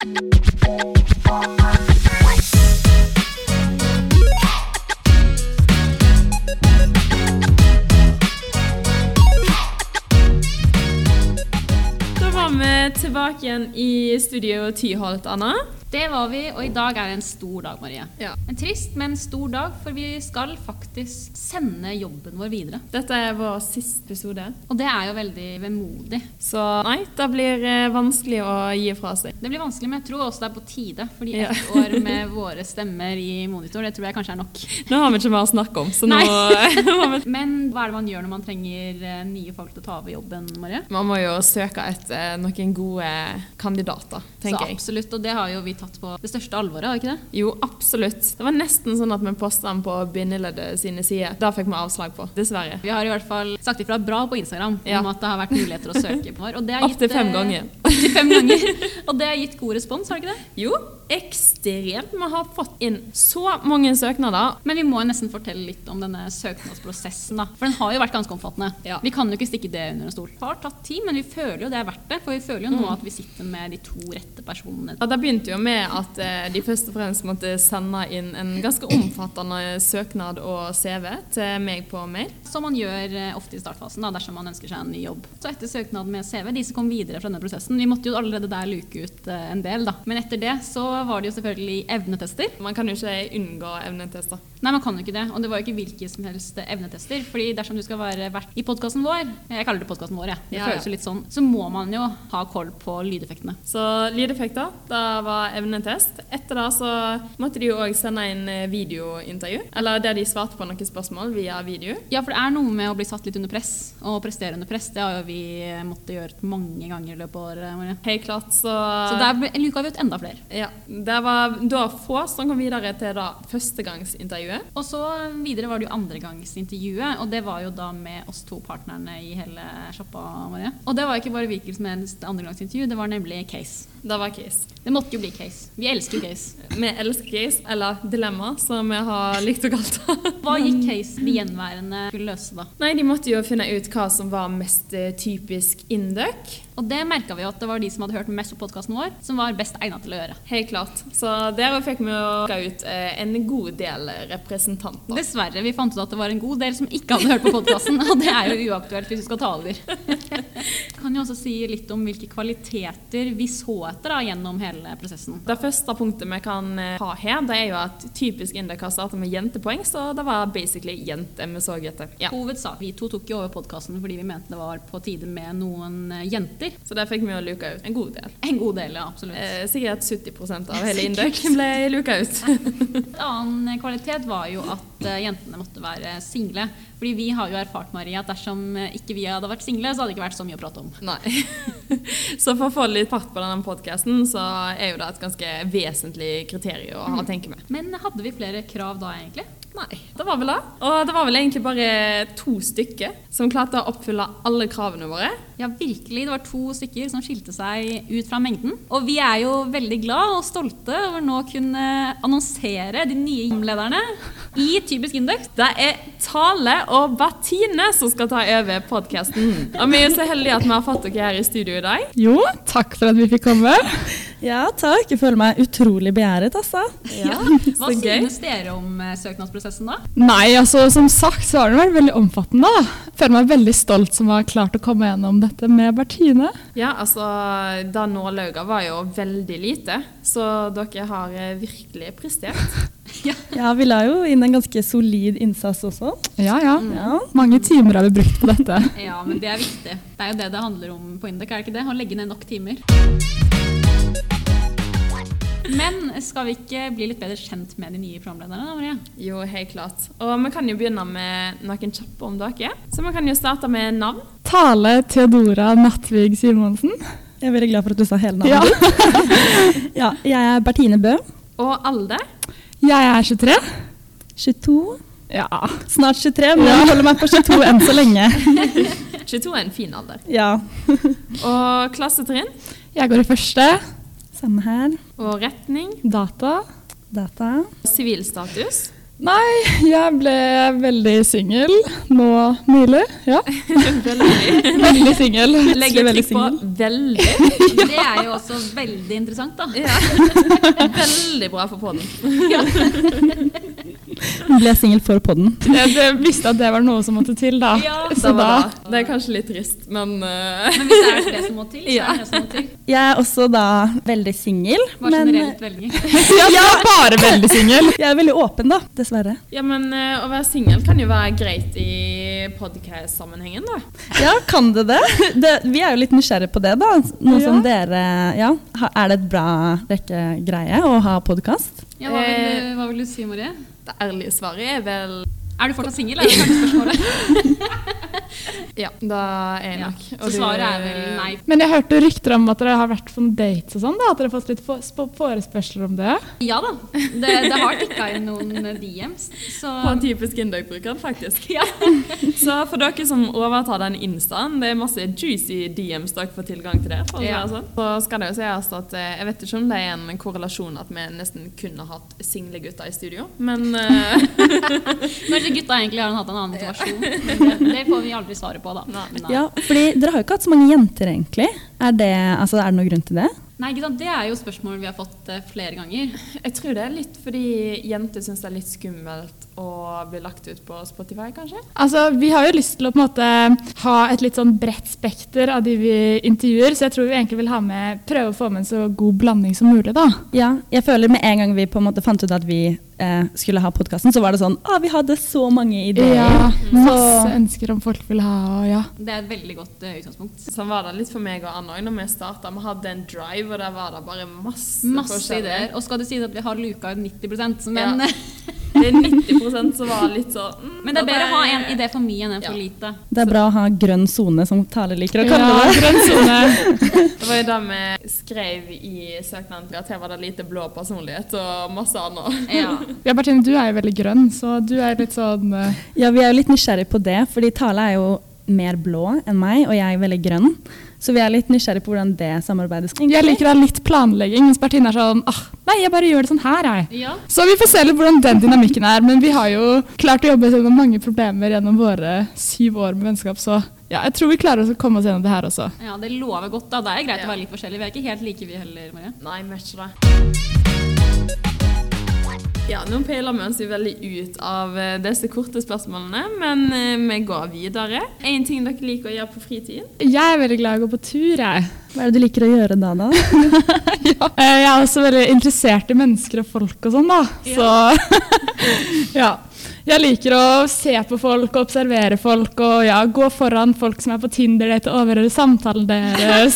Da var vi tilbake igjen i studio Tyholt, Anna. Det var vi, og i dag er det en stor dag, Marie. Ja. En trist, men stor dag, for vi skal faktisk sende jobben vår videre. Dette er vår siste episode. Og det er jo veldig vemodig. Så nei, det blir eh, vanskelig å gi fra seg. Det blir vanskelig, men jeg tror også det er på tide. Fordi Ja. år med våre stemmer i monitor, det tror jeg kanskje er nok. Nå har vi ikke mer å snakke om, så nå Men hva er det man gjør når man trenger eh, nye folk til å ta over jobben, Marie? Man må jo søke etter noen gode kandidater, tenker jeg. absolutt, og det har jo vi tatt på det største alvoret, har ikke det? Jo, absolutt. Det var nesten sånn at vi posta den på bindeleddet sine sider. Det fikk vi avslag på, dessverre. Vi har i hvert fall sagt ifra bra på Instagram Ja. om at det har vært muligheter å søke på. Og det har Opptil gitt, fem eh, ganger. Opptil fem ganger. Og det har gitt god respons, har det ikke det? Jo, ekstremt. Vi har fått inn så mange søknader. Men vi må nesten fortelle litt om denne søknadsprosessen. da. For den har jo vært ganske omfattende. Ja. Vi kan jo ikke stikke det under en stol. Det har tatt tid, men vi føler jo det er verdt det. For vi føler jo nå Mm. at vi sitter med de to rette personene. Ja, det begynte jo med at eh, de først og fremst måtte sende inn en ganske omfattende søknad og CV til meg på mail. Som man gjør eh, ofte i startfasen da, dersom man ønsker seg en ny jobb. Så etter søknad med CV, de som kom videre fra denne prosessen, vi måtte jo allerede der luke ut eh, en del, da. Men etter det så var det jo selvfølgelig evnetester. Man kan jo ikke unngå evnetester. Nei, man kan jo ikke det. Og det var jo ikke hvilke som helst evnetester. fordi dersom du skal være vert i podkasten vår, jeg kaller det podkasten vår, jeg. Det Ja, ja. føles jo litt sånn, så må man jo ha koll på lydeffektene. Så lydeffekter, da var evnetest. Etter det så måtte de jo òg sende inn eh, videointervju. Eller der de svarte på noen spørsmål via video. Ja, for det er noe med å bli satt litt under press, og prestere under press. Det har jo vi måttet gjøre mange ganger i løpet av Marie. Helt klart, så Så der luka vi ut enda flere. Ja. Det var da få som kom videre til da førstegangsintervjuet. Og så videre var det jo andregangsintervjuet, og det var jo da med oss to partnerne i hele sjappa, Maria. Og det var ikke bare Vikel som helst andregangsintervju, det var nemlig case. Det var case. Det måtte jo bli case. Vi elsker jo case. Vi elsker case, eller dilemma, som vi har likt å kalle det. Hva gikk case de gjenværende skulle løse da? Nei, de måtte jo finne ut hva som var mest eh, typisk Induc. Og det merka vi jo at det var de som hadde hørt mest på podkasten vår, som var best egna til å gjøre. Helt klart. Så der fikk vi jo ut eh, en god del representanter. Dessverre, vi fant ut at det var en god del som ikke hadde hørt på podkasten, og det er jo uaktuelt hvis du skal ta over. Kan jo også si litt om hvilke kvaliteter vi så etter da, gjennom hele prosessen. Det første punktet vi kan eh, ha her, det er jo at typisk Induc starter med jentepoeng, så det var basically jenter vi så etter. Ja. Hovedsak. Vi to tok jo over podkasten fordi vi mente det var på tide med noen eh, jenter. Så der fikk vi jo luka ut en god del. En god del, ja, absolutt. Eh, sikkert 70 av hele Induc ble luka ut. En annen kvalitet var jo at eh, jentene måtte være single. Fordi vi har jo erfart Marie, at dersom ikke vi hadde vært single, så hadde det ikke vært så mye å prate om. Nei. så for å få litt fart på denne podkasten, så er jo det et ganske vesentlig kriterium å ha å tenke med. Men hadde vi flere krav da, egentlig? Nei, det var vel det. Og det var vel egentlig bare to stykker som klarte å oppfylle alle kravene våre. Ja, virkelig. Det var to stykker som skilte seg ut fra mengden. Og vi er jo veldig glad og stolte over nå å kunne annonsere de nye gymlederne i Typisk Indux. Det er Tale og Bertine som skal ta over podkasten. Og vi er jo så heldige at vi har fått dere her i studio i dag. Jo, takk for at vi fikk komme. Ja, takk. Jeg føler meg utrolig begjæret, altså. Ja. Hva så gøy. synes dere om eh, søknadsprosessen da? Nei, altså som sagt så har den vært veldig omfattende. da. Jeg føler meg veldig stolt som har klart å komme gjennom dette med Bertine. Ja, altså, da nålauget var jo veldig lite, så dere har eh, virkelig prestert. Ja, vi la jo inn en ganske solid innsats også. Ja, ja. Ja. Mange timer har vi brukt på dette. Ja, men det er viktig. Det er jo det det handler om på Indek, er det ikke det? Å legge ned nok timer. Men skal vi ikke bli litt bedre kjent med de nye programlederne? da, Maria? Jo, helt klart. Og vi kan jo begynne med noen kjappe om dere. Så vi kan jo starte med navn. Tale Theodora Nattvig Simonsen. Jeg er veldig glad for at du sa hele Ja. navnet. Ja, jeg er Bertine Bø. Og alder. Jeg er 23. 22. Ja. Snart 23, men jeg holder meg på 22 enn så lenge. 22 er en fin alder. Ja. Og klassetrinn. Jeg går i første. Samme her. Og retning. Data. Data. Sivilstatus. Nei, jeg ble veldig singel nå nylig. Ja, Veldig. veldig singel. Legger veldig trykk på veldig. Det er jo også veldig interessant, da. Ja. Veldig bra for podden. Hun ble singel for podden. Jeg jeg visste at det var noe som måtte til, da. Ja, Så Det, da det er kanskje litt trist, men uh... Men hvis det er det som må til, så Ja. er det det som må til. Jeg er også da veldig singel, Bare men generelt veldig. Ja, bare veldig singel. jeg er veldig åpen, da. Dessverre. Ja, men uh, å være singel kan jo være greit i podcast-sammenhengen, da. Ja, kan det det? det? Vi er jo litt nysgjerrige på det, da. Noe som dere Ja, er det et bra rekkegreie å ha podkast? Ja, hva, vil du, hva vil du si, Marie? Det ærlige svaret er vel Er du fortsatt singel? Er det spørsmålet? Ja, da er jeg Ja. nok. Så svaret er vel nei. Men jeg hørte rykter om at dere har vært på dates og sånn. da, At dere har fått litt for- forespørsler om det. Ja da. Det, det har tikka inn noen DMs. Så På en typisk Indøk-bruker, faktisk. ja. Så for dere som overtar den instaen, det er masse juicy DMs dere får tilgang til det. For Ja. sånn. Så skal det jo sies at eh, jeg vet ikke om det er en korrelasjon at vi nesten kunne hatt single gutter i studio, men eh, Kanskje gutta egentlig har hatt en annen motivasjon. Det får vi aldri svaret på, da. Nei. Ja, fordi dere har jo ikke hatt så mange jenter, egentlig. Er det, altså, er det noen grunn til det? Nei, ikke sant? Det er jo spørsmål vi har fått eh, flere ganger. jeg tror det er litt fordi jenter syns det er litt skummelt å bli lagt ut på Spotify, kanskje. Altså, Vi har jo lyst til å på en måte ha et litt sånn bredt spekter av de vi intervjuer, så jeg tror vi egentlig vil ha med, prøve å få med en så god blanding som mulig. da. Ja, jeg føler med en gang vi på en måte fant ut at vi eh, skulle ha podkasten, så var det sånn Å, vi hadde så mange ideer. Ja, Masse ønsker om folk vil ha, og ja. Det er et veldig godt uh, utgangspunkt. Sånn var det litt for meg og Anna òg når vi starta. Vi hadde en drive, og der var det bare masse, Masse ideer. Og skal det sies at vi har luka ut 90% men, Ja. Det er 90% som var litt sånn mm, men det er bedre å ha en idé for mye enn en for Ja. lite. Det er bra å ha grønn sone, som Tale liker å kalle Ja, det. grønn zone. Det var jo da vi skrev i søknaden til at her var det lite blå personlighet og masse annet. Ja. Ja, Bertine, du er jo veldig grønn, så du er litt sånn uh... Ja, vi er jo litt nysgjerrige på det, fordi Tale er jo mer blå enn meg, og jeg er veldig grønn. Så vi er litt nysgjerrige på hvordan det samarbeidet skal Jeg liker da litt planlegging, mens Bertine er sånn ah, Nei, jeg bare gjør det sånn her, jeg. ja. Så vi får se litt hvordan den dynamikken er. Men vi har jo klart å jobbe gjennom mange problemer gjennom våre syv år med vennskap, så ja, jeg tror vi klarer å komme oss gjennom det her også. ja, det lover godt. da. Det er greit Ja. å være litt forskjellig. Vi er ikke helt like, vi heller, Marie. Nei, matcher er det. Ja, nå peiler vi oss jo veldig ut av eh, disse korte spørsmålene, men eh, vi går videre. En ting dere liker å gjøre på fritiden? Jeg er veldig glad i å gå på tur, jeg. Hva er det du liker å gjøre da, da? ja. Eh, Jeg er også veldig interessert i mennesker og folk og sånn, da. Så ja. Jeg liker å se på folk og observere folk og ja, gå foran folk som er på Tinder-date og overhøre samtalen deres.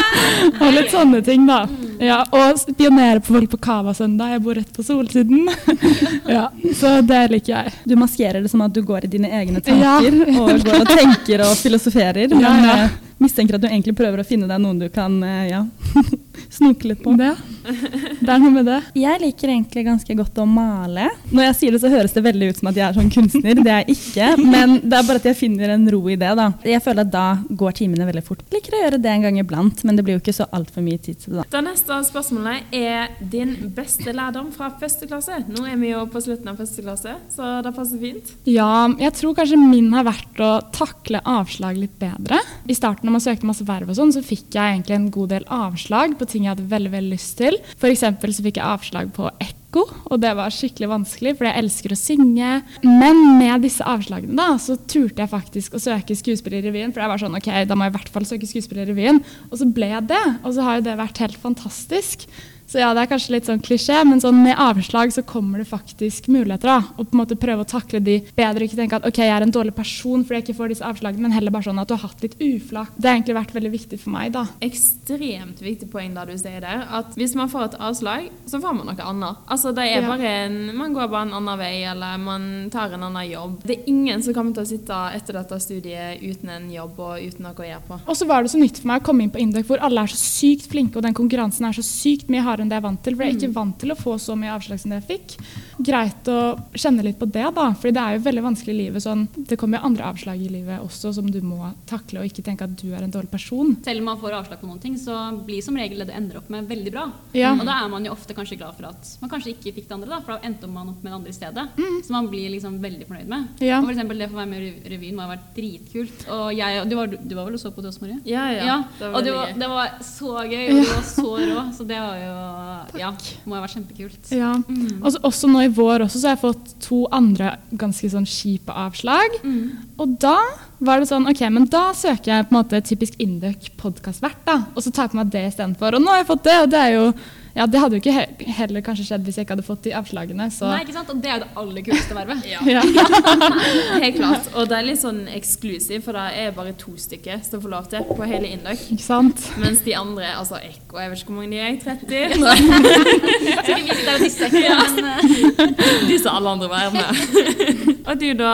og litt sånne ting, da. Ja, og spionere på folk på Cava søndag. Jeg bor rett på Solsiden. ja, så det liker jeg. Du maskerer det som at du går i dine egne tanker og går og tenker og filosoferer, men ja. eh, mistenker at du egentlig prøver å finne deg noen du kan eh, ja, snoke litt på. Det, det er noe med det. Jeg liker egentlig ganske godt å male. Når jeg sier det, så høres det veldig ut som at jeg er sånn kunstner. Det er jeg ikke, men det er bare at jeg finner en ro i det. da. Jeg føler at da går timene veldig fort. Jeg liker å gjøre det en gang iblant, men det blir jo ikke så altfor mye tid til det. da. Det neste spørsmålet er din beste lærdom fra første klasse. Nå er vi jo på slutten av første klasse, så det passer fint. Ja, jeg tror kanskje min har vært å takle avslag litt bedre. I starten når man søkte masse verv og sånn, så fikk jeg egentlig en god del avslag på ting jeg hadde veldig, veldig lyst til. For eksempel så fikk jeg avslag på ekko, og det var skikkelig vanskelig, for jeg elsker å synge. Men med disse avslagene da, så turte jeg faktisk å søke Skuespillerrevyen, for jeg var sånn, ok, da må jeg i hvert fall søke Skuespillerrevyen. Og så ble jeg det, og så har jo det vært helt fantastisk. Så ja, det er kanskje litt sånn klisjé, men sånn med avslag så kommer det faktisk muligheter. da, Og på en måte prøve å takle de bedre. Ikke tenke at ok, jeg er en dårlig person fordi jeg ikke får disse avslagene, men heller bare sånn at du har hatt litt uflak. Det har egentlig vært veldig viktig for meg, da. Ekstremt viktig poeng da du sier der, at hvis man får et avslag, så får man noe annet. Altså det er Ja. bare en, Man går bare en annen vei, eller man tar en annen jobb. Det er ingen som kommer til å sitte etter dette studiet uten en jobb og uten noe å gjøre på. Og så var det så nytt for meg å komme inn på Indøk, hvor alle er så sykt flinke, og den konkurransen er så sykt mye hardere enn det jeg er vant til. For jeg er ikke vant til å få så mye avslag som det jeg fikk. greit å kjenne litt på det, da. For det er jo veldig vanskelig i livet. Sånn, det kommer jo andre avslag i livet også som du må takle, og ikke tenke at du er en dårlig person. Selv om man får avslag på noen ting, så blir som regel det det ender opp med, veldig bra. Ja. Og da er man jo ofte kanskje glad for at man kanskje ikke fikk det andre, da, for da endte man opp med det andre i stedet. Så man blir liksom veldig fornøyd med. Mm. Ja. Og for eksempel det for å være med i revyen må ha vært dritkult. Og jeg, du, var, du var vel og så på det også, Marie? Ja, ja. Ja, Det var og det var, det var så gøy, og du var så rå. Så det var jo Ja, må ha vært kjempekult. Ja. Mm. Også, også nå i vår også, så har jeg fått to andre ganske sånn kjipe avslag. Mm. Og da var det sånn, ok, men da søker jeg på en måte typisk Induc podkastvert, da. Og så tar jeg på meg det istedenfor. Og nå har jeg fått det, og det er jo Ja, det hadde jo ikke he heller kanskje skjedd hvis jeg ikke hadde fått de avslagene, så Nei, ikke sant? Og det er jo det aller kuleste vervet. Ja. ja. Helt klart. Og det er litt sånn eksklusiv, for det er bare to stykker som får lov til på hele Indøk. Ikke sant? Mens de andre, altså Ekko, jeg vet ikke hvor mange de er, 30? Så vi det er disse, ikke, men eh, Disse alle andre vervene. Og du da,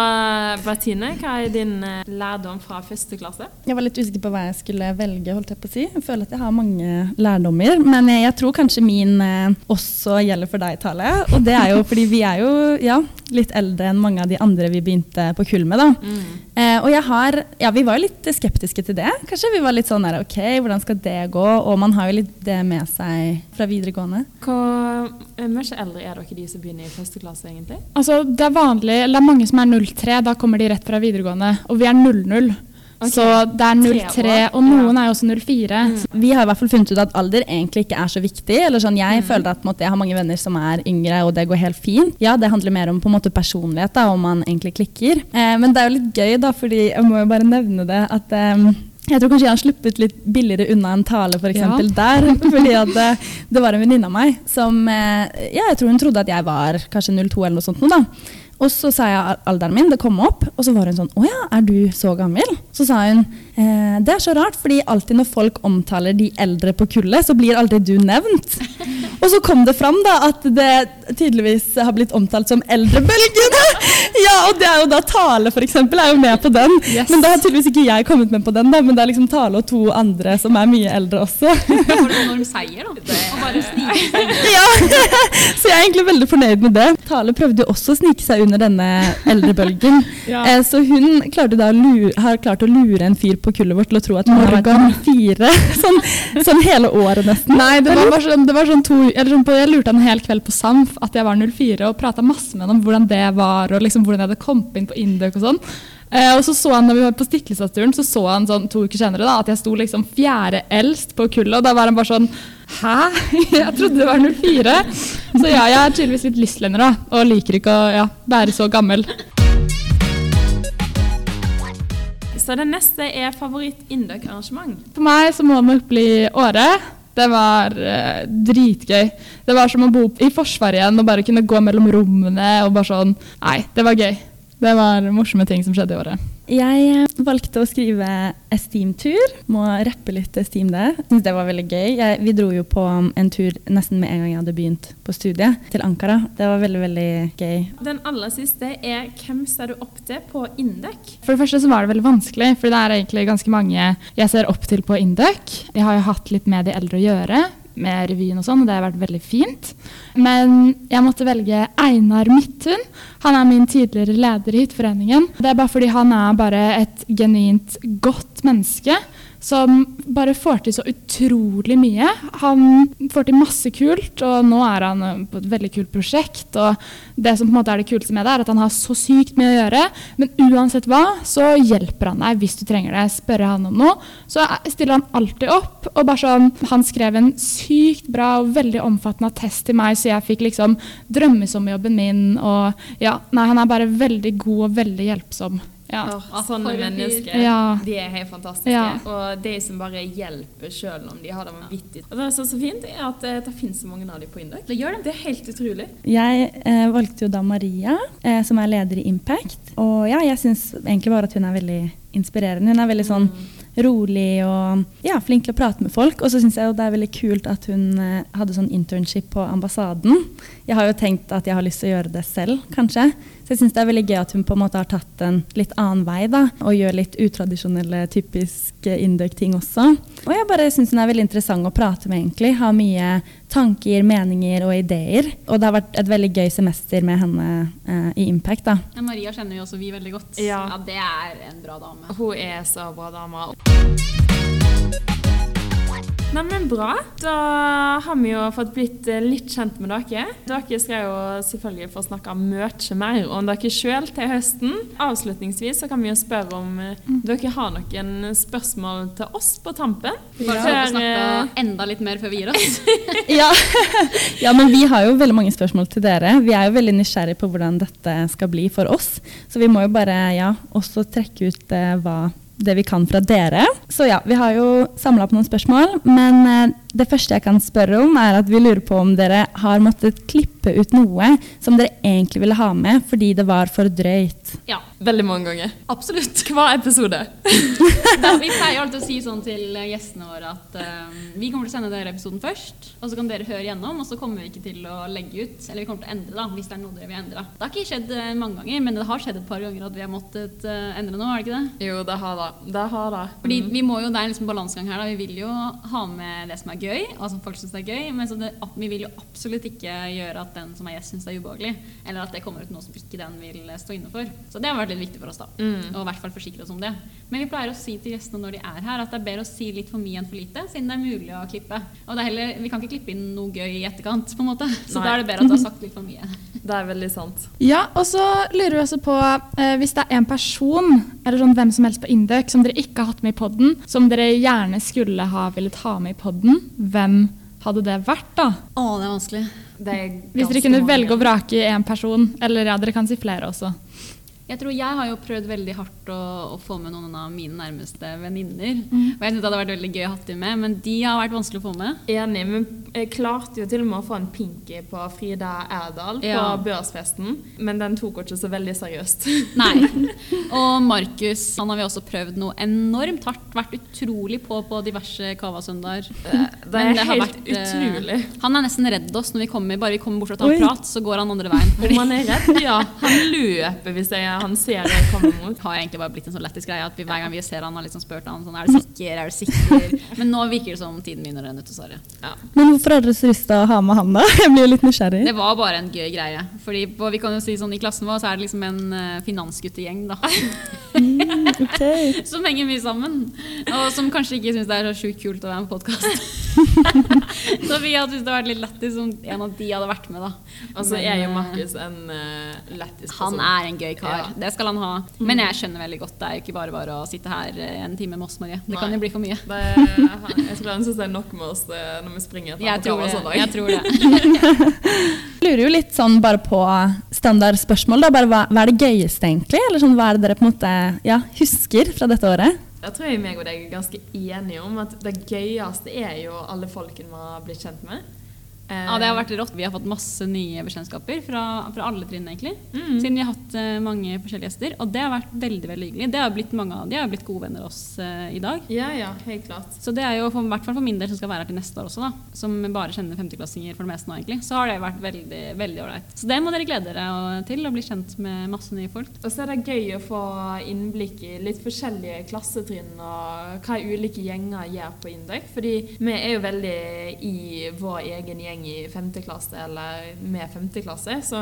Bertine, hva er din eh, lærdom fra første klasse? Jeg var litt usikker på hva jeg skulle velge. holdt Jeg på å si. Jeg føler at jeg har mange lærdommer. Men jeg tror kanskje min eh, også gjelder for deg, Tale. Og det er jo fordi vi er jo ja, litt eldre enn mange av de andre vi begynte på kull med. da. Eh, og jeg har, ja, Vi var jo litt skeptiske til det. Kanskje vi var litt sånn der, ok, hvordan skal det gå? Og man har jo litt det med seg fra videregående. Hvor eh, mye eldre er dere de som begynner i første klasse, egentlig? Altså, det er vanlig, eller det er mange som er 03, da kommer de rett fra videregående. Og vi er 00. Ok. Så det er 03, Tre og noen er jo også 04. Vi har i hvert fall funnet ut at alder egentlig ikke er så viktig. eller sånn, Jeg føler at måte, jeg har mange venner som er yngre, og det går helt fint. Ja, Det handler mer om på en måte personlighet, da, om man egentlig klikker. Eh, men det er jo litt gøy, da, fordi jeg må jo bare nevne det at eh, jeg tror kanskje jeg har sluppet litt billigere unna en tale for eksempel, der. Fordi det, det var en venninne av meg som eh, ja, jeg tror hun trodde at jeg var kanskje 02 eller noe sånt. Nå, da. Og så sa jeg alderen min, det kom opp, og så var hun sånn Å ja, er du så gammel? Så sa hun eh, Det er så rart, fordi alltid når folk omtaler de eldre på kullet, så blir aldri du nevnt. Og så kom det fram da at det tydeligvis har blitt omtalt som eldrebølgen. ja, og det er jo da Tale, for eksempel, er jo med på den. Yes. Men da har tydeligvis ikke jeg kommet med på den, da, men det er liksom Tale og to andre som er mye eldre også. en enorm seier, da. Og bare snike seg ja, Så jeg er egentlig veldig fornøyd med det. Tale prøvde jo også å snike seg under denne eldrebølgen. Ja. Eh, så hun da har klart å lure en fyr på kullet vårt til å tro at Morgan. fire sånn, sånn hele året nesten. Nei, det var sånn, det var sånn to, eller sånn på, Jeg lurte en hel kveld på Samf at jeg var 04, og prata masse med han om hvordan det var, og liksom hvordan jeg hadde kommet inn på Indøk og sånn. Eh, og så så han når vi var på Stiklestadsturen, så så han sånn to uker senere da, at jeg sto liksom fjerde eldst på kullet, og da var han bare sånn Hæ? Jeg trodde det var 04. Så ja, jeg er tydeligvis litt lystlender da, og liker ikke å ja, være så gammel. Så det neste er favoritt-indøk-arrangement. For meg så må det nok bli Året. Det var eh, dritgøy. Det var som å bo i Forsvaret igjen og bare kunne gå mellom rommene og bare sånn Nei, det var gøy. Det var morsomme ting som skjedde i året. Jeg eh, valgte å skrive Esteem-tur. Må rappe litt Esteem det. Syns det var veldig gøy. Jeg, vi dro jo på um, en tur nesten med en gang jeg hadde begynt på studiet, til Ankara. Det var veldig, veldig gøy. Den aller siste er hvem ser du opp til på Induc? For det første så var det veldig vanskelig, for det er egentlig ganske mange jeg ser opp til på Induc. Jeg har jo hatt litt med de eldre å gjøre, med revyen og sånn, og det har vært veldig fint. Men jeg måtte velge Einar Midthun. Han er min tidligere leder i Hytteforeningen. Det er bare fordi han er bare et genuint godt menneske. Som bare får til så utrolig mye. Han får til masse kult, og nå er han eh, på et veldig kult prosjekt. Og det som på en måte er det kuleste med det, er at han har så sykt mye å gjøre. Men uansett hva, så hjelper han deg hvis du trenger det. Spørre han om noe, så stiller han alltid opp. Og bare sånn, Han skrev en sykt bra og veldig omfattende attest til meg, så jeg fikk liksom drømmesommerjobben min. Og ja, nei, han er bare veldig god og veldig hjelpsom. Ja. Åh, sånne mennesker. Ja. De er helt fantastiske. Ja. Og de som bare hjelper selv om de har det vanvittig. Og det som er så fint, er at eh, det finnes så mange av dem på Indøk. Det gjør dem, Det er helt utrolig. Jeg eh, valgte jo da Maria, eh, som er leder i Impact. Og ja, jeg syns egentlig bare at hun er veldig inspirerende. Hun er veldig sånn rolig og ja, flink til å prate med folk. Og så syns jeg jo det er veldig kult at hun eh, hadde sånn internship på ambassaden. Jeg har jo tenkt at jeg har lyst til å gjøre det selv, kanskje. Så jeg syns det er veldig gøy at hun på en måte har tatt en litt annen vei da, og gjør litt utradisjonelle, typiske Induc-ting også. Og jeg bare syns hun er veldig interessant å prate med, egentlig. Har mye tanker, meninger og ideer. Og det har vært et veldig gøy semester med henne eh, i Impact. da. Ja, Maria kjenner jo også vi veldig godt. Ja. Det er en bra dame. Hun er så bra dame. Nei, men Bra. Da har vi jo fått blitt eh, litt kjent med dere. Dere skal jo selvfølgelig få snakke mye mer om dere sjøl til høsten. Avslutningsvis så kan vi jo spørre om eh, dere har noen spørsmål til oss på tampen. Bare for å Før, snakke eh, enda litt mer før vi gir oss. Ja. ja, men vi har jo veldig mange spørsmål til dere. Vi er jo veldig nysgjerrige på hvordan dette skal bli for oss. Så vi må jo bare ja, også trekke ut eh, hva det vi kan fra dere. Så ja, vi har jo samla opp noen spørsmål. Men eh, det første jeg kan spørre om, er at vi lurer på om dere har måttet klippe ut noe som dere egentlig ville ha med fordi det var for drøyt. Ja, Veldig mange ganger. absolutt. Hver episode. Da, vi pleier alltid å si sånn til gjestene våre at eh, vi kommer til å sende dere episoden først, og så kan dere høre gjennom, og så kommer vi ikke til å legge ut, eller vi kommer til å endre da, hvis det er noe dere vil endre. Det har ikke skjedd eh, mange ganger, men det har skjedd et par ganger at vi har måttet uh, endre noe, har det ikke det? Jo, det har det. Det har det. Fordi vi må jo, Det er en liksom balansegang her. da, Vi vil jo ha med det som er gøy, altså folk syns det er gøy, men så det, vi vil jo absolutt ikke gjøre at den som er gjest, syns det er ubehagelig. Eller at det kommer ut noe som ikke den vil stå inne for. Så det har vært litt viktig for oss, da. Mm. Og i hvert fall forsikre oss om det. Men vi pleier å si til gjestene når de er her, at det er bedre å si litt for mye enn for lite, siden det er mulig å klippe. Og det er heller, vi kan ikke klippe inn noe gøy i etterkant, på en måte. Så Nei. da er det bedre at du har sagt litt for mye. Det er veldig sant. Ja, og så lurer vi også på eh, hvis det er en person, eller sånn hvem som helst på Induc, som dere ikke har hatt med i podden, som dere gjerne skulle ha villet ha med i podden, hvem hadde det vært, da? Å, det er vanskelig. Det er Hvis dere kunne velge å vrake i én person, eller ja, dere kan si flere også. Jeg tror jeg har jo prøvd veldig hardt å, å få med noen av mine nærmeste venninner. Mm. Og jeg synes det hadde vært veldig gøy å ha dem med, men de har vært vanskelig å få med. Enig, men jeg klarte jo til og med å få en pinky på Frida Erdal på Ja. børsfesten, men den tok hun ikke så veldig seriøst. Nei. Og Markus han har vi også prøvd noe enormt hardt. Vært utrolig på på diverse Kava-søndager. Det det er det helt vært, eh, utrolig. Han er nesten redd oss når vi kommer. Bare vi kommer bort for å ta en prat, så går han andre veien. Om Fordi han er redd? Ja, han løper hvis jeg, han ser det komme mot. det har egentlig bare blitt en sånn lettisk greie at vi, hver gang vi ser han, har liksom spurt han sånn Er du sikker? Er du sikker? Men nå virker det som tiden begynner å renne ut, dessverre. Ja. Men hvorfor hadde dere så lyst til å ha med han, da? Jeg blir jo litt nysgjerrig. Det var bare en gøy greie. Fordi på, vi kan jo si sånn I klassen vår så er det liksom en uh, finansguttegjeng da, Ok. som henger mye sammen. Og som kanskje ikke syns det er så sjukt kult å være med på podkast. så vi hadde syntes det hadde vært litt lættis om en av de hadde vært med. da. Og så Men, er jo eh, Markus en uh, lættis Han er en gøy kar. Ja. Det skal han ha. Men jeg skjønner veldig godt det er jo ikke bare bare å sitte her eh, en time med oss, Marie. Det kan jo bli for mye. Det er, jeg tror han syns det er nok med oss når vi springer etter Jeg på tror sånn dag. Jeg tror det. Lurer jo litt sånn bare på standardspørsmål. Da. Bare hva, hva er det gøyeste, egentlig? Eller sånn, hva er det dere på en måte ja, husker fra dette året? Jeg tror jeg meg og deg er ganske enige om at det gøyeste er jo alle folkene vi har blitt kjent med. Eh, Ja, det har vært rått. Vi har fått masse nye bekjentskaper fra, fra alle trinn, egentlig. Mm. Siden vi har hatt eh, mange forskjellige gjester. Og det har vært veldig veldig hyggelig. Det har blitt mange av de har blitt gode venner av oss uh, i dag. Ja, ja, helt klart. Så det er jo for, i hvert fall for min del som skal være her til neste år også, da. Som bare kjenner femteklassinger for det meste nå, egentlig. Så har det vært veldig veldig ålreit. Så det må dere glede dere til, å bli kjent med masse nye folk. Og så er det gøy å få innblikk i litt forskjellige klassetrinn og hva ulike gjenger gjør på Indøk. Fordi vi er jo veldig i vår egen gjeng i femte klasse, eller med femte klasse, så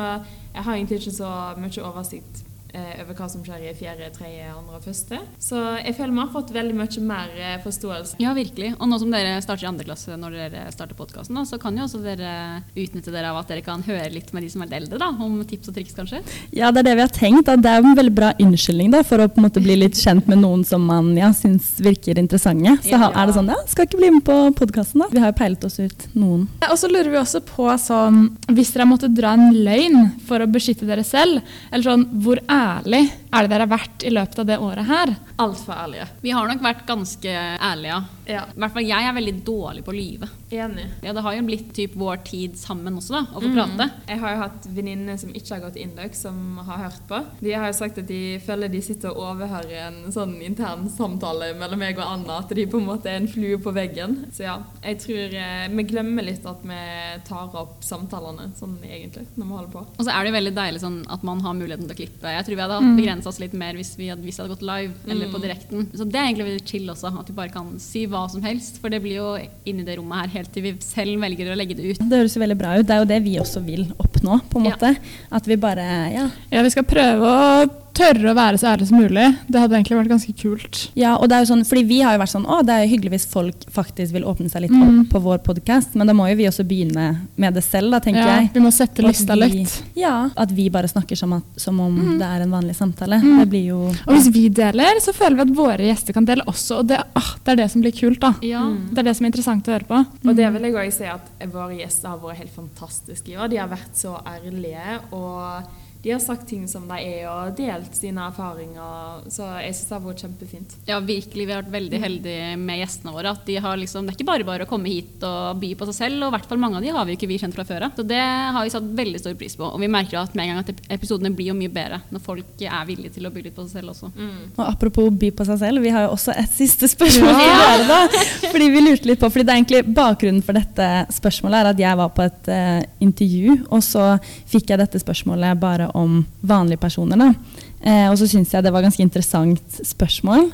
jeg har egentlig ikke så mye oversikt over hva som skjer i fjerde, tredje, andre og første. Så jeg føler vi har fått veldig mye mer eh, forståelse. Ja, virkelig. Og nå som dere starter i andre klasse når dere starter podkasten, så kan jo også dere utnytte dere av at dere kan høre litt med de som er litt eldre, da, om tips og triks, kanskje. Ja, det er det vi har tenkt. At det er en veldig bra unnskyldning da, for å på en måte bli litt kjent med noen som man ja, syns virker interessante. Så Ja. er det sånn, ja, skal ikke bli med på podkasten, da. Vi har jo peilet oss ut noen. Og så lurer vi også på sånn Hvis dere måtte dra en løgn for å beskytte dere selv, eller sånn Hvor ærlig er det dere har vært i løpet av det året her? Altfor ærlige. Vi har nok vært ganske ærlige. Ja. I hvert fall jeg er veldig dårlig på å lyve. Enig. Ja, det har jo blitt typ vår tid sammen også, da, å få Mm. prate. Jeg har jo hatt venninner som ikke har gått Induc, som har hørt på. De har jo sagt at de føler de sitter og overhører en sånn intern samtale mellom meg og Anna, at de på en måte er en flue på veggen. Så ja, jeg tror eh, vi glemmer litt at vi tar opp samtalene sånn egentlig, når vi holder på. Og så er det jo veldig deilig sånn at man har muligheten til å klippe. Jeg tror vi hadde Mm. hatt begrensa oss litt mer hvis vi hadde, hvis vi hadde gått live eller på direkten. Så det er egentlig veldig chill også, at vi bare kan si hva som helst. For det blir jo inni det rommet her helt til vi selv velger å legge det ut. Det høres jo veldig bra ut. Det er jo det vi også vil oppnå, på en Ja. måte. At vi bare Ja. Ja, vi skal prøve å tørre å være så ærlige som mulig. Det hadde egentlig vært ganske kult. Ja, og det er jo sånn, fordi Vi har jo vært sånn å det er jo hyggelig hvis folk faktisk vil åpne seg litt Mm. opp på vår podkast, men da må jo vi også begynne med det selv, da, tenker Ja, jeg. vi må sette lista litt. Ja, At vi bare snakker som, at, som om Mm. det er en vanlig samtale. Mm. Det blir jo Og hvis vi deler, så føler vi at våre gjester kan dele også. Og det, ah, det er det som blir kult, da. Ja. Mm. Det er det som er interessant å høre på. Og det vil jeg òg si at våre gjester har vært helt fantastiske i år. De har vært så ærlige, og de har sagt ting som de er, og delt sine erfaringer. Så jeg syns det har vært kjempefint. Ja, virkelig. Vi har vært veldig heldige med gjestene våre. At de har liksom, det er ikke bare bare å komme hit og by på seg selv. Og i hvert fall mange av de har vi jo ikke vi kjent fra før av. Så det har vi satt veldig stor pris på. Og vi merker at med en gang at episodene blir jo mye bedre når folk er villige til å by litt på seg selv også. Og apropos by på seg selv, vi har jo også et siste spørsmål til dere. da. Fordi vi lurte litt på, fordi det er egentlig Bakgrunnen for dette spørsmålet er at jeg var på et uh, intervju, og så fikk jeg dette spørsmålet bare om vanlige personer. da. Eh, og så syns jeg det var ganske interessant spørsmål.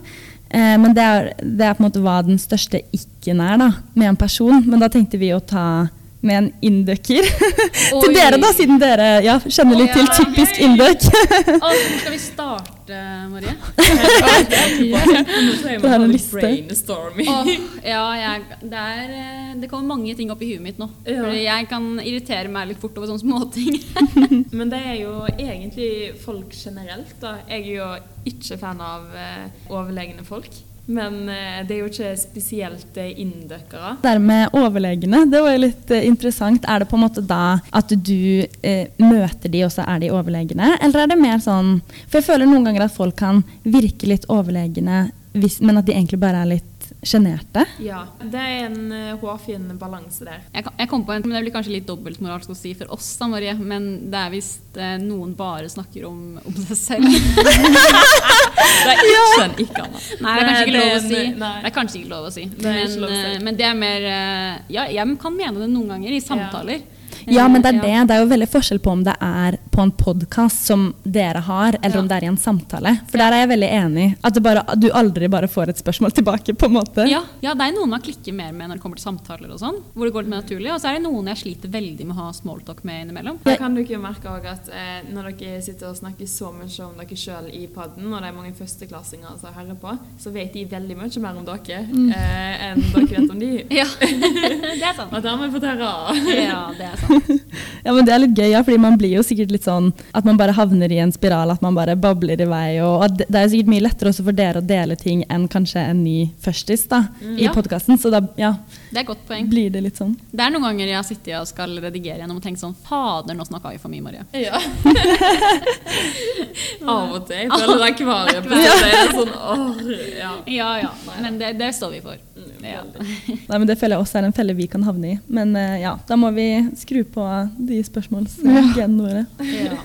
Eh, men det er, det er på en måte hva den største ikke-en er da, med en person. Men da tenkte vi å ta med en inducker til dere, da, siden dere ja, kjenner litt til typisk gøy. induck. Hvor skal vi starte, Marie? det er en liste. Brainstorming. Ja, jeg, det, er, eh, det kommer mange ting opp i huet mitt nå. Fordi jeg kan irritere meg litt fort over sånne småting. Men det er jo egentlig folk generelt, da. Jeg er jo ikke fan av eh, overlegne folk. Men eh, det er jo ikke spesielt eh, inndøkkere. Det med overlegene, det var jo litt eh, interessant. Er det på en måte da at du eh, møter de, og så er de overlegene? Eller er det mer sånn For jeg føler noen ganger at folk kan virke litt overlegne, men at de egentlig bare er litt sjenerte. Ja. Det er en eh, hårfin balanse der. Jeg, kom- jeg kom på en, men Det blir kanskje litt dobbeltmoralsk å si for oss, da, Marie, men det er hvis eh, noen bare snakker om, om seg selv. Det er ikke en ikke-Anna. Nei, det er kanskje ikke lov å si. Det er kanskje ikke lov å si. Men, ikke eh, men det er mer Ja, jeg kan mene det noen ganger i samtaler. Ja, men det er det. Det er jo veldig forskjell på om det er på en podkast som dere har, eller Ja. om det er i en samtale. For der er jeg veldig enig. At det bare, du aldri bare får et spørsmål tilbake, på en måte. Ja, ja, det er noen man klikker mer med når det kommer til samtaler og sånn. Hvor det går litt mer naturlig. Og så er det noen jeg sliter veldig med å ha smalltalk med innimellom. Da kan dere ikke merke også at eh, når dere sitter og snakker så mye om dere sjøl i paden, og det er mange førsteklassinger som hører på, så vet de veldig mye mer om dere eh, enn dere vet om de. Ja, det er sant. Og det har vi fått høre. Ja, det er sant. Ja, men Det er litt gøy, ja, fordi man blir jo sikkert litt sånn at man bare havner i en spiral, at man bare babler i vei. og at Det er jo sikkert mye lettere også for dere å dele ting enn kanskje en ny førstis da, i Ja. podkasten. Så da ja, Det er et godt poeng. blir det litt sånn. Det er noen ganger jeg har sittet og skal redigere gjennom og tenkt sånn Fader, nå snakka vi for mye, Marie. Ja. Av og til. Jeg føler det er. Det er sånn, åh, ja. Ja ja, men det, det står vi for. Ja. Nei, men Det føler jeg også er en felle vi kan havne i. Men eh, ja, da må vi skru på de spørsmålsgenene våre. Ja.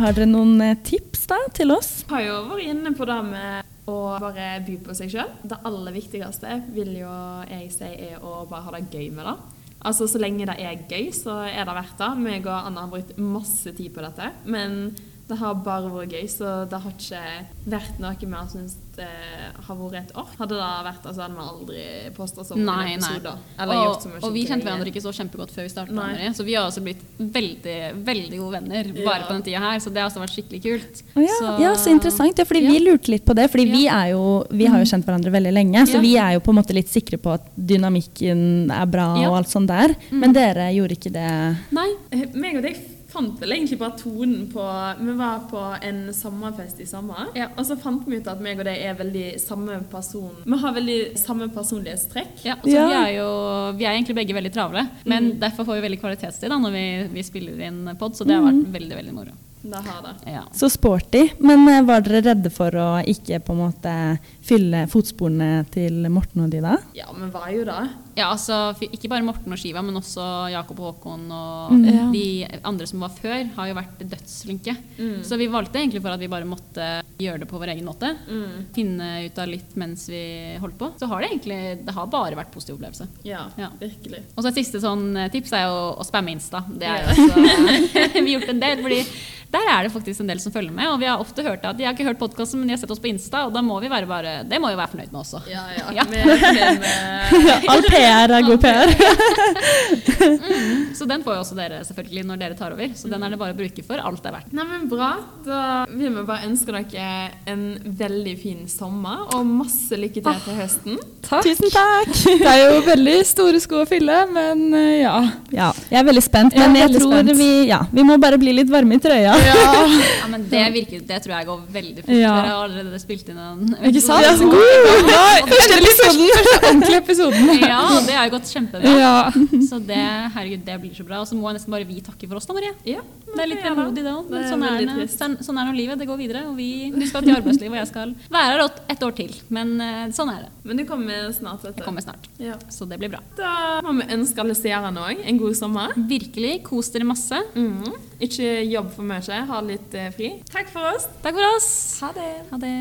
Har dere noen eh, tips da til oss? Jeg har jo vært inne på det med å bare by på seg sjøl. Det aller viktigste vil jo jeg si er å bare ha det gøy med det. Altså Så lenge det er gøy, så er det verdt det. Meg og Anna har brukt masse tid på dette. Men det har bare vært gøy, så det har ikke vært noe vi har syntes har vært et år. Hadde det vært altså så hadde vi aldri posta så mange Nei, nei. episoder. Eller gjort Og, så mye og vi kjente hverandre ikke så kjempegodt før vi starta, med det. Så vi har også blitt veldig veldig gode venner bare Ja. på den tida her. Så det har også vært skikkelig kult. Oh, ja, så, ja, så interessant. Ja, fordi Ja. Vi lurte litt på det, fordi vi, er jo, vi har jo kjent hverandre veldig lenge. Så vi er jo på en måte litt sikre på at dynamikken er bra Ja. og alt sånt der. Men dere gjorde ikke det. Nei. Eh, Meg og deg fant vel egentlig bare tonen på Vi var på en sommerfest i sommer, Ja. og så fant vi ut at meg og deg er veldig samme person. Vi har veldig samme personlighetstrekk. Ja, altså, Ja. Vi er jo vi er egentlig begge veldig travle, men derfor får vi veldig kvalitetstid da, når vi, vi spiller inn pod, så det har vært veldig veldig moro. Det har det. Ja. Så sporty. Men eh, var dere redde for å ikke på en måte fylle fotsporene til Morten og de da? Ja, men var jo det. Ja, altså Ikke bare Morten og Skiva, men også Jakob og Håkon og Mm. Ja. de andre som var før, har jo vært dødsflinke. Mm. Så vi valgte egentlig for at vi bare måtte gjøre det på vår egen måte. Mm. Finne ut av litt mens vi holdt på. Så har det egentlig det har bare vært positiv opplevelse. Ja, Ja. virkelig. Og så et siste sånn eh, tips er jo å spamme Insta. Det er Ja. jo også vi har gjort en del, fordi der er det faktisk en del som følger med. Og vi har ofte hørt at de har ikke hørt podkasten, men de har sett oss på Insta, og da må vi være bare, det må vi være fornøyd med også. Ja, ja. Ja. Med, med, med, All PR er god PR. Så den får jo også dere selvfølgelig når dere tar over. Så den er det bare å bruke for alt det er verdt. Nei, men Bra. Da vil vi bare ønske dere en veldig fin sommer og masse lykke til til høsten. Takk. Tusen takk. Det er jo veldig store sko å fylle, men eh, ja. Ja, jeg er veldig spent, men jeg jeg tror spent. vi, ja, vi må bare bli litt varme i trøya. Ja, men det, virker, det tror jeg går veldig fort. Ja. Dere har allerede spilt inn en Ikke sant? Ja, Ja, første episoden! Ordentlig episoden. Ja, det har jo gått kjempebra. Ja. Så det, herregud, det blir så bra. Og så må jeg nesten bare vi takke for oss, da, Marie. Ja, Det er litt ja, vemodig, det òg. Sånn sånn, sånn er nå livet. Det går videre. Og vi, du skal til arbeidslivet, og jeg skal være her et- år til. Men eh, sånn er det. Men du kommer snart etter. Jeg kommer snart. Ja. Så det blir bra. Da må vi ønske alle seerne òg en god sommer. Virkelig. Kos dere masse. Mm. Ikke jobb for mye, ha litt eh, fri. Takk for oss. Takk for oss. Ha det. Ha det.